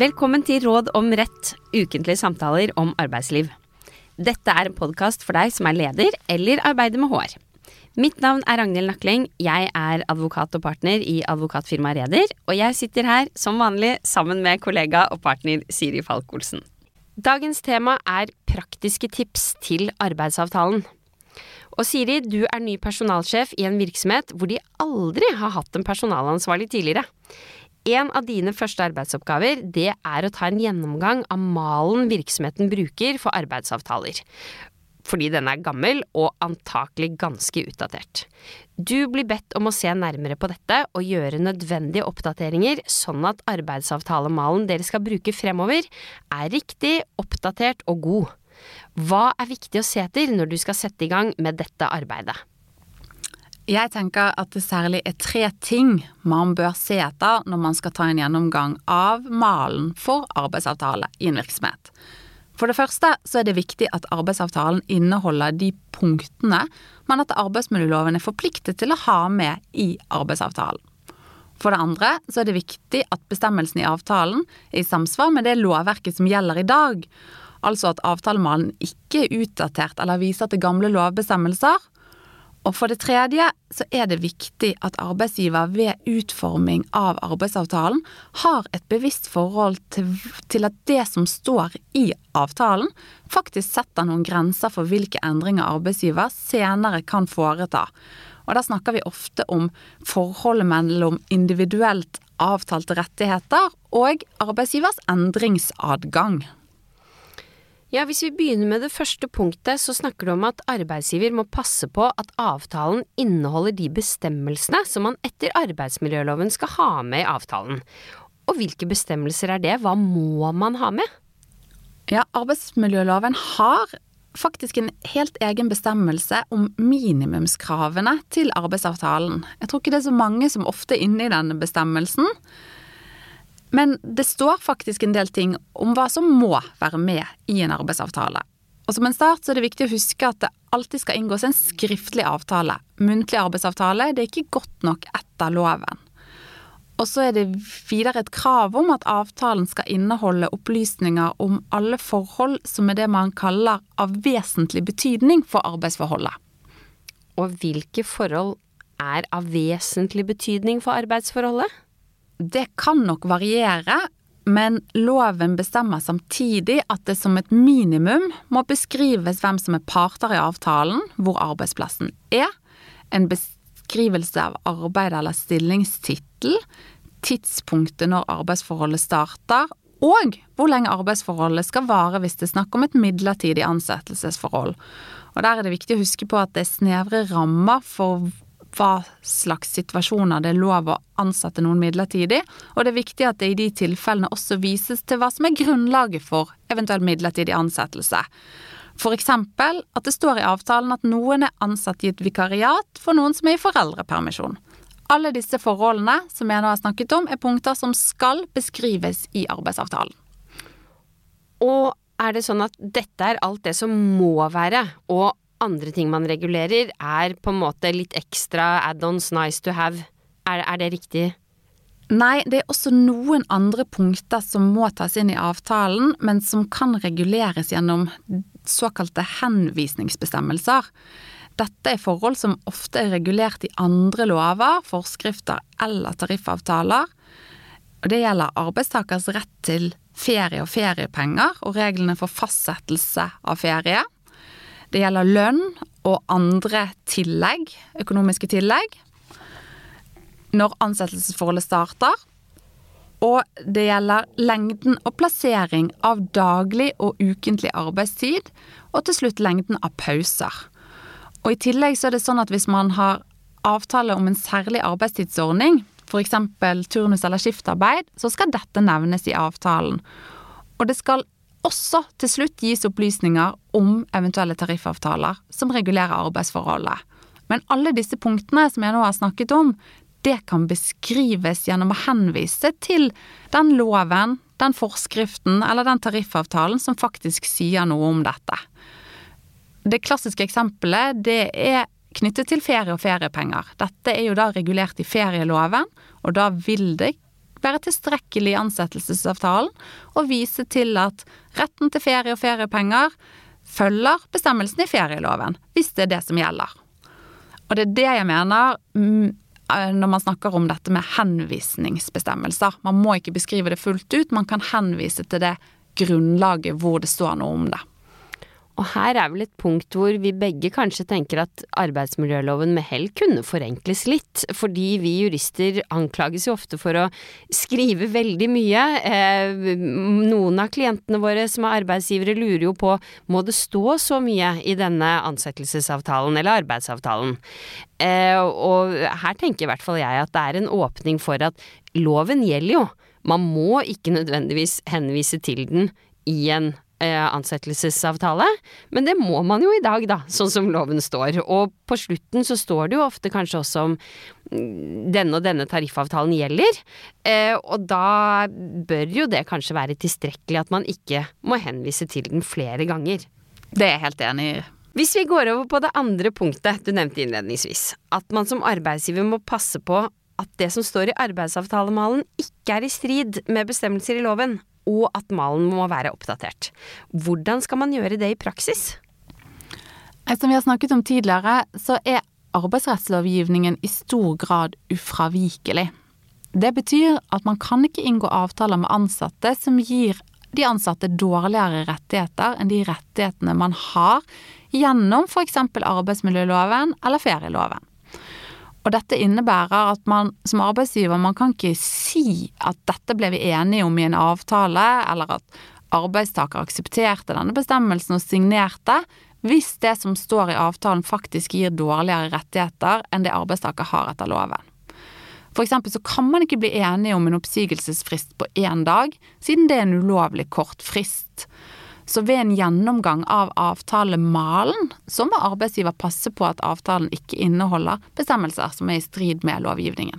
Velkommen til Råd om rett, ukentlige samtaler om arbeidsliv. Dette er en podkast for deg som er leder eller arbeider med HR. Mitt navn er Ragnhild Nakling, jeg er advokat og partner i advokatfirmaet Reder, og jeg sitter her som vanlig sammen med kollega og partner Siri Falk-Olsen. Dagens tema er praktiske tips til arbeidsavtalen. Og Siri, du er ny personalsjef i en virksomhet hvor de aldri har hatt en personalansvarlig tidligere. En av dine første arbeidsoppgaver, det er å ta en gjennomgang av malen virksomheten bruker for arbeidsavtaler. Fordi den er gammel og antakelig ganske utdatert. Du blir bedt om å se nærmere på dette og gjøre nødvendige oppdateringer, sånn at arbeidsavtalemalen dere skal bruke fremover, er riktig, oppdatert og god. Hva er viktig å se etter når du skal sette i gang med dette arbeidet? Jeg tenker at det særlig er tre ting man bør se etter når man skal ta en gjennomgang av malen for arbeidsavtale i en virksomhet. For det første så er det viktig at arbeidsavtalen inneholder de punktene man etter arbeidsmiljøloven er forpliktet til å ha med i arbeidsavtalen. For det andre så er det viktig at bestemmelsen i avtalen er i samsvar med det lovverket som gjelder i dag, altså at avtalemalen ikke er utdatert eller viser til gamle lovbestemmelser, og for det tredje så er det viktig at arbeidsgiver ved utforming av arbeidsavtalen har et bevisst forhold til, til, at det som står i avtalen, faktisk setter noen grenser for hvilke endringer arbeidsgiver senere kan foreta. Og da snakker vi ofte om forholdet mellom individuelt avtalte rettigheter og arbeidsgivers endringsadgang. Ja, Hvis vi begynner med det første punktet, så snakker du om at arbeidsgiver må passe på at avtalen inneholder de bestemmelsene som man etter arbeidsmiljøloven skal ha med i avtalen. Og hvilke bestemmelser er det, hva må man ha med? Ja, arbeidsmiljøloven har faktisk en helt egen bestemmelse om minimumskravene til arbeidsavtalen. Jeg tror ikke det er så mange som ofte er inne i denne bestemmelsen. Men det står faktisk en del ting om hva som må være med i en arbeidsavtale. Og som en start så er det viktig å huske at det alltid skal inngås en skriftlig avtale. Muntlig arbeidsavtale det er ikke godt nok etter loven. Og så er det videre et krav om at avtalen skal inneholde opplysninger om alle forhold som er det man kaller av vesentlig betydning for arbeidsforholdet. Og hvilke forhold er av vesentlig betydning for arbeidsforholdet? Det kan nok variere, men loven bestemmer samtidig at det som et minimum må beskrives hvem som er parter i avtalen, hvor arbeidsplassen er, en beskrivelse av arbeid eller stillingstittel, tidspunktet når arbeidsforholdet starter, og hvor lenge arbeidsforholdet skal vare hvis det er snakk om et midlertidig ansettelsesforhold. Og Der er det viktig å huske på at det er snevre rammer for hva slags situasjoner det er lov å ansette noen midlertidig, og det er viktig at det i de tilfellene også vises til hva som er grunnlaget for eventuell midlertidig ansettelse. Eksempel at det står i avtalen at noen er ansatt i et vikariat for noen som er i foreldrepermisjon. Alle disse forholdene som jeg nå har snakket om, er punkter som skal beskrives i arbeidsavtalen. Og er det sånn at dette er alt det som må være, og andre ting man regulerer, er på en måte litt ekstra add-ons nice to have. Er, er, det riktig? Nei, det er også noen andre punkter som må tas inn i avtalen, men som kan reguleres gjennom såkalte henvisningsbestemmelser. Dette er forhold som ofte er regulert i andre lover, forskrifter eller tariffavtaler. Det gjelder arbeidstakers rett til ferie og feriepenger og reglene for fastsettelse av ferie. Det gjelder lønn og andre tillegg, økonomiske tillegg, når ansettelsesforholdet starter. Og det gjelder lengden og plassering av daglig og ukentlig arbeidstid, og til slutt lengden av pauser. Og I tillegg så er det sånn at hvis man har avtale om en særlig arbeidstidsordning, f.eks. turnus eller skiftarbeid, så skal dette nevnes i avtalen. Og det skal også til slutt gis opplysninger om eventuelle tariffavtaler som regulerer arbeidsforholdet. Men alle disse punktene som jeg nå har snakket om, det kan beskrives gjennom å henvise til den loven, den forskriften eller den tariffavtalen som faktisk sier noe om dette. Det klassiske eksempelet det er knyttet til ferie og feriepenger. Dette er jo da regulert i ferieloven, og da vil det være tilstrekkelig i ansettelsesavtalen og vise til at retten til ferie og feriepenger følger bestemmelsen i ferieloven, hvis det er det som gjelder. Og det er det jeg mener mm, eh, når man snakker om dette med henvisningsbestemmelser. Man må ikke beskrive det fullt ut, man kan henvise til det grunnlaget hvor det står noe om det. Og her er vel et punkt hvor vi begge kanskje tenker at arbeidsmiljøloven med hell kunne forenkles litt, fordi vi jurister anklages jo ofte for å skrive veldig mye. Eh, noen av klientene våre som er arbeidsgivere lurer jo på må det stå så mye i denne ansettelsesavtalen eller arbeidsavtalen. Eh, og her tenker i hvert fall jeg at det er en åpning for at loven gjelder jo. Man må ikke nødvendigvis henvise til den i en ansettelsesavtale, men det må man jo i dag, da, sånn som loven står. Og på slutten så står det jo ofte kanskje også om mm, denne og denne tariffavtalen gjelder, eh, og da bør jo det kanskje være tilstrekkelig at man ikke må henvise til den flere ganger. Det er jeg helt enig i. Hvis vi går over på det andre punktet du nevnte innledningsvis, at man som arbeidsgiver må passe på at det som står i arbeidsavtalemalen ikke er i strid med bestemmelser i loven, og at malen må være oppdatert. Hvordan skal man gjøre det i praksis? Som vi har snakket om tidligere, så er arbeidsrettslovgivningen i stor grad ufravikelig. Det betyr at man kan ikke inngå avtaler med ansatte som gir de ansatte dårligere rettigheter enn de rettighetene man har gjennom f.eks. arbeidsmiljøloven eller ferieloven. Og dette innebærer at man som arbeidsgiver, man kan ikke si at dette ble vi enige om i en avtale, eller at arbeidstaker aksepterte denne bestemmelsen og signerte, hvis det som står i avtalen faktisk gir dårligere rettigheter enn det arbeidstaker har etter loven. For eksempel så kan man ikke bli enige om en oppsigelsesfrist på én dag, siden det er en ulovlig kort frist. Så ved en gjennomgang av avtalemalen, så må arbeidsgiver passe på at avtalen ikke inneholder bestemmelser som er i strid med lovgivningen.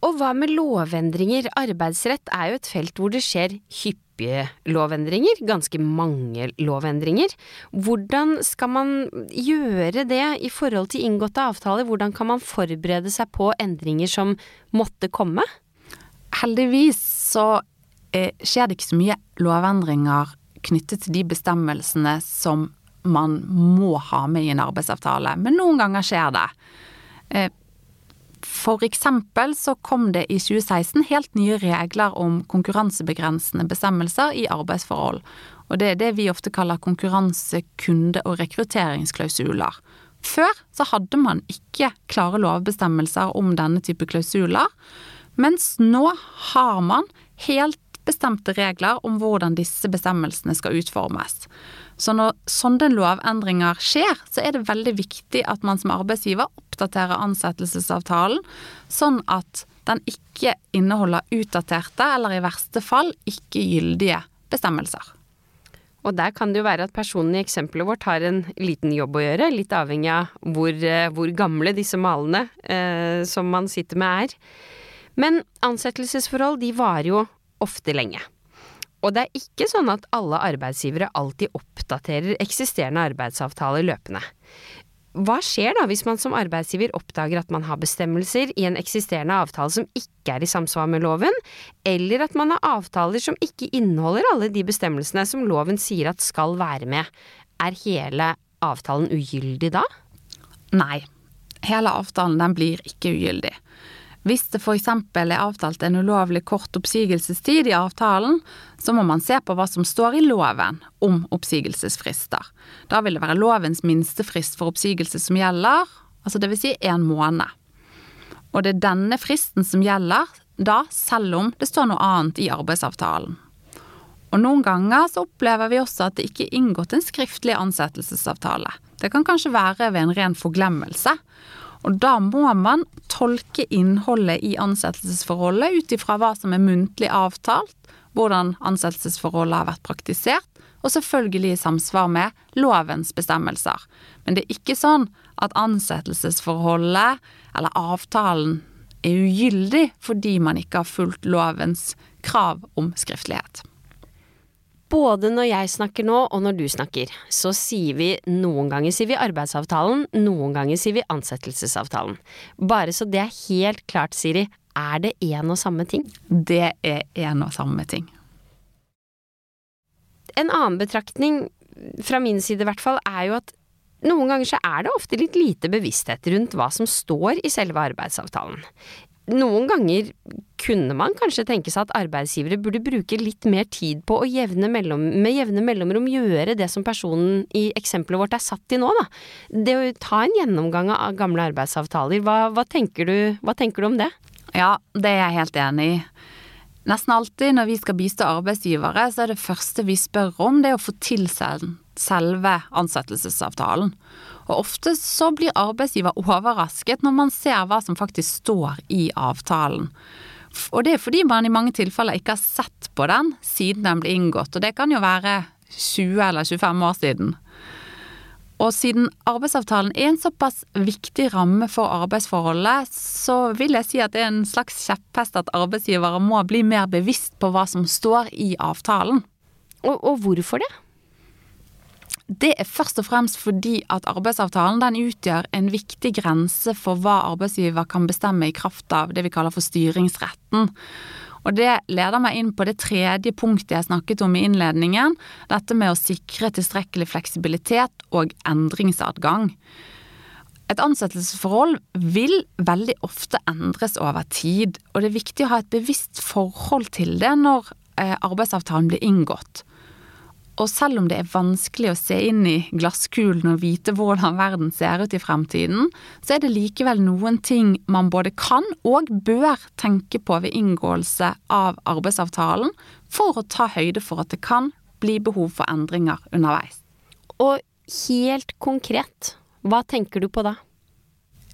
Og hva med lovendringer? Arbeidsrett er jo et felt hvor det skjer hyppige lovendringer, ganske mange lovendringer. Hvordan skal man gjøre det i forhold til inngåtte avtaler? Hvordan kan man forberede seg på endringer som måtte komme? Heldigvis så eh, skjer det ikke så mye lovendringer knyttet til de bestemmelsene som man må ha med i en arbeidsavtale, men noen ganger skjer det. Eh, for eksempel så kom det i 2016 helt nye regler om konkurransebegrensende bestemmelser i arbeidsforhold, og det er det vi ofte kaller konkurranse-, kunde- og rekrutteringsklausuler. Før så hadde man ikke klare lovbestemmelser om denne type klausuler, mens nå har man helt bestemte regler om hvordan disse bestemmelsene skal utformes. Så når sånne lovendringer skjer, så er det veldig viktig at man som arbeidsgiver oppdaterer ansettelsesavtalen, sånn at den ikke inneholder utdaterte, eller i verste fall ikke gyldige bestemmelser. Og der kan det jo være at personen i eksempelet vårt har en liten jobb å gjøre, litt avhengig av hvor, eh, hvor gamle disse malene eh, som man sitter med er. Men ansettelsesforhold de varer jo ofte lenge. Og det er ikke sånn at alle arbeidsgivere alltid oppdaterer eksisterende arbeidsavtaler løpende. Hva skjer da hvis man som arbeidsgiver oppdager at man har bestemmelser i en eksisterende avtale som ikke er i samsvar med loven, eller at man har avtaler som ikke inneholder alle de bestemmelsene som loven sier at skal være med? Er hele avtalen ugyldig da? Nei, hele avtalen den blir ikke ugyldig. Hvis det f.eks. er avtalt en ulovlig kort oppsigelsestid i avtalen, så må man se på hva som står i loven om oppsigelsesfrister. Da vil det være lovens minstefrist for oppsigelse som gjelder, altså dvs. Si en måned. Og det er denne fristen som gjelder da, selv om det står noe annet i arbeidsavtalen. Og noen ganger så opplever vi også at det ikke er inngått en skriftlig ansettelsesavtale. Det kan kanskje være ved en ren forglemmelse. Og da må man tolke innholdet i ansettelsesforholdet ut ifra hva som er muntlig avtalt, hvordan ansettelsesforholdet har vært praktisert, og selvfølgelig i samsvar med lovens bestemmelser. Men det er ikke sånn at ansettelsesforholdet eller avtalen er ugyldig fordi man ikke har fulgt lovens krav om skriftlighet. Både når jeg snakker nå og når du snakker, så sier vi noen ganger sier vi arbeidsavtalen, noen ganger sier vi ansettelsesavtalen. Bare så det er helt klart, Siri, er det én og samme ting? Det er én og samme ting. En annen betraktning, fra min side i hvert fall, er jo at noen ganger så er det ofte litt lite bevissthet rundt hva som står i selve arbeidsavtalen. Noen ganger kunne man kanskje tenke seg at arbeidsgivere burde bruke litt mer tid på å jevne mellom, med jevne mellomrom gjøre det som personen i eksempelet vårt er satt i nå, da. Det å ta en gjennomgang av gamle arbeidsavtaler, hva, hva, tenker, du, hva tenker du om det? Ja, det er jeg helt enig i. Nesten alltid når vi skal bistå arbeidsgivere, så er det første vi spør om, det er å få tilsendt selve ansettelsesavtalen. Og ofte så blir arbeidsgiver overrasket når man ser hva som faktisk står i avtalen. Og det er fordi man i mange tilfeller ikke har sett på den siden den ble inngått, og det kan jo være 20 eller 25 år siden. Og siden arbeidsavtalen er en såpass viktig ramme for arbeidsforholdet, så vil jeg si at det er en slags kjepphest at arbeidsgivere må bli mer bevisst på hva som står i avtalen. Og, og hvorfor det? Det er først og fremst fordi at arbeidsavtalen den utgjør en viktig grense for hva arbeidsgiver kan bestemme i kraft av det vi kaller for styringsretten. Og det leder meg inn på det tredje punktet jeg snakket om i innledningen, dette med å sikre tilstrekkelig fleksibilitet og endringsadgang. Et ansettelsesforhold vil veldig ofte endres over tid, og det er viktig å ha et bevisst forhold til det når eh, arbeidsavtalen blir inngått. Og selv om det er vanskelig å se inn i glasskulen og vite hvordan verden ser ut i fremtiden, så er det likevel noen ting man både kan og bør tenke på ved inngåelse av arbeidsavtalen, for å ta høyde for at det kan bli behov for endringer underveis. Og helt konkret, hva tenker du på da?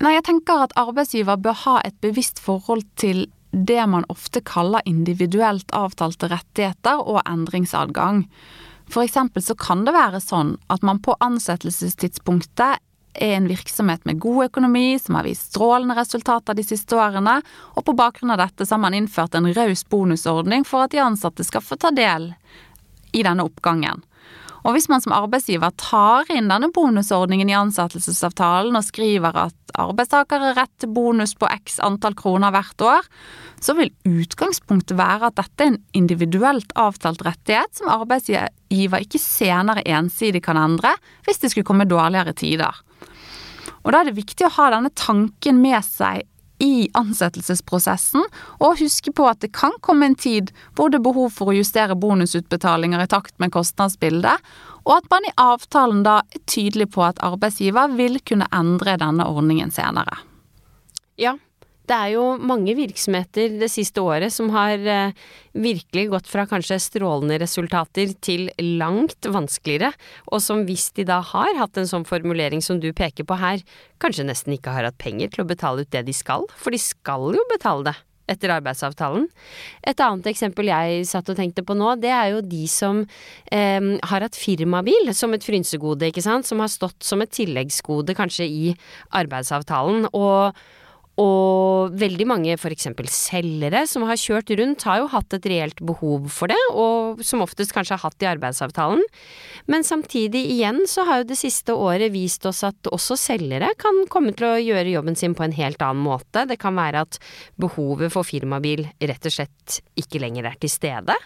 Nei, jeg tenker at arbeidsgiver bør ha et bevisst forhold til det man ofte kaller individuelt avtalte rettigheter og endringsadgang. For eksempel så kan det være sånn at man på ansettelsestidspunktet er en virksomhet med god økonomi, som har vist strålende resultater de siste årene, og på bakgrunn av dette så har man innført en raus bonusordning for at de ansatte skal få ta del i denne oppgangen. Og hvis man som arbeidsgiver tar inn denne bonusordningen i ansettelsesavtalen og skriver at arbeidstaker har rett til bonus på x antall kroner hvert år, så vil utgangspunktet være at dette er en individuelt avtalt rettighet som arbeidsgiver ikke senere ensidig kan endre hvis det skulle komme dårligere tider. Og da er det viktig å ha denne tanken med seg i ansettelsesprosessen, og huske på at det kan komme en tid hvor det er behov for å justere bonusutbetalinger i takt med kostnadsbildet, og at man i avtalen da er tydelig på at arbeidsgiver vil kunne endre denne ordningen senere. Ja, det er jo mange virksomheter det siste året som har eh, virkelig gått fra kanskje strålende resultater til langt vanskeligere, og som hvis de da har hatt en sånn formulering som du peker på her, kanskje nesten ikke har hatt penger til å betale ut det de skal, for de skal jo betale det etter arbeidsavtalen. Et annet eksempel jeg satt og tenkte på nå, det er jo de som eh, har hatt firmabil som et frynsegode, ikke sant, som har stått som et tilleggsgode kanskje i arbeidsavtalen. og og veldig mange f.eks. selgere som har kjørt rundt, har jo hatt et reelt behov for det, og som oftest kanskje har hatt i arbeidsavtalen. Men samtidig igjen så har jo det siste året vist oss at også selgere kan komme til å gjøre jobben sin på en helt annen måte. Det kan være at behovet for firmabil rett og slett ikke lenger er til stede.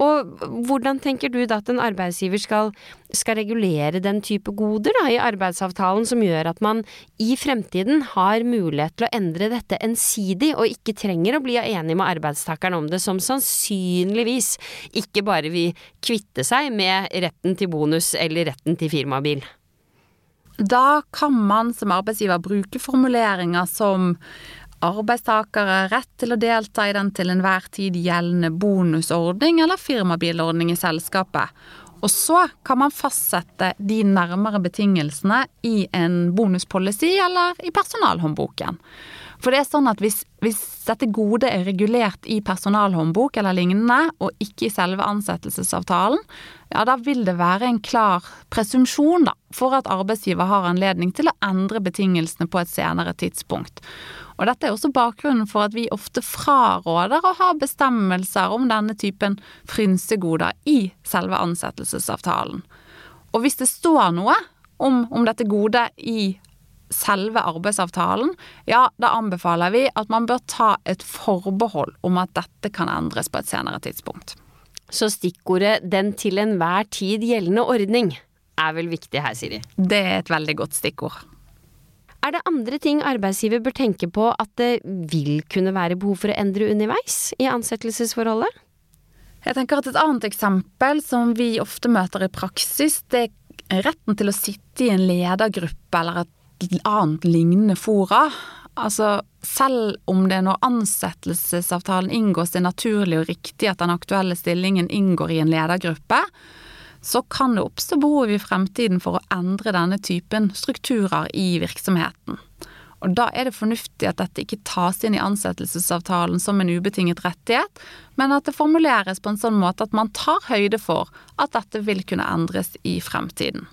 Og hvordan tenker du da at en arbeidsgiver skal, skal regulere den type goder da, i arbeidsavtalen som gjør at man i fremtiden har mulighet til å endre dette ensidig, og ikke trenger å bli enig med arbeidstakeren om det, som sannsynligvis ikke bare vil kvitte seg med retten til bonus eller retten til firmabil? Da kan man som arbeidsgiver bruke formuleringer som arbeidstakere rett til å delta i den til enhver tid gjeldende bonusordning eller firmabilordning i selskapet. Og så kan man fastsette de nærmere betingelsene i en bonuspolicy eller i personalhåndboken. For det er sånn at hvis, hvis dette godet er regulert i personalhåndbok eller lignende, og ikke i selve ansettelsesavtalen, ja da vil det være en klar presumpsjon da, for at arbeidsgiver har anledning til å endre betingelsene på et senere tidspunkt. Og dette er også bakgrunnen for at vi ofte fraråder å ha bestemmelser om denne typen frynsegoder i selve ansettelsesavtalen. Og hvis det står noe om, om dette godet i selve arbeidsavtalen, ja, da anbefaler vi at man bør ta et forbehold om at dette kan endres på et senere tidspunkt. Så stikkordet 'den til enhver tid gjeldende ordning' er vel viktig her, Siri? Det er et veldig godt stikkord. Er det andre ting arbeidsgiver bør tenke på at det vil kunne være behov for å endre underveis i ansettelsesforholdet? Jeg tenker at Et annet eksempel som vi ofte møter i praksis, det er retten til å sitte i en ledergruppe eller et annet lignende fora. Altså, selv om det når ansettelsesavtalen inngås det er naturlig og riktig at den aktuelle stillingen inngår i en ledergruppe, så kan det oppstå behov i fremtiden for å endre denne typen strukturer i virksomheten. Og Da er det fornuftig at dette ikke tas inn i ansettelsesavtalen som en ubetinget rettighet, men at det formuleres på en sånn måte at man tar høyde for at dette vil kunne endres i fremtiden.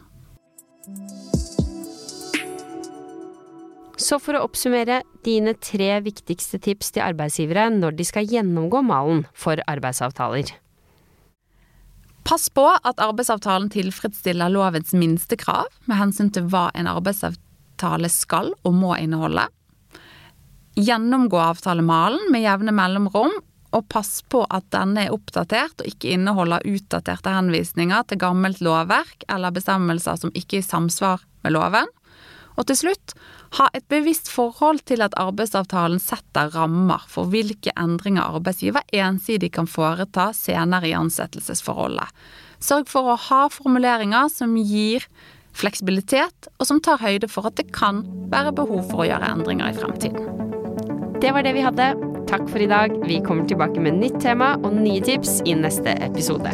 Så for å oppsummere dine tre viktigste tips til arbeidsgivere når de skal gjennomgå malen for arbeidsavtaler. Pass på at arbeidsavtalen tilfredsstiller lovens minste krav med hensyn til hva en arbeidsavtale skal og må inneholde. Gjennomgå avtalemalen med jevne mellomrom, og pass på at denne er oppdatert og ikke inneholder utdaterte henvisninger til gammelt lovverk eller bestemmelser som ikke er i samsvar med loven. Og til slutt, ha et bevisst forhold til at arbeidsavtalen setter rammer for hvilke endringer arbeidsgiver ensidig kan foreta senere i ansettelsesforholdet. Sørg for å ha formuleringer som gir fleksibilitet, og som tar høyde for at det kan være behov for å gjøre endringer i fremtiden. Det var det vi hadde. Takk for i dag. Vi kommer tilbake med nytt tema og nye tips i neste episode.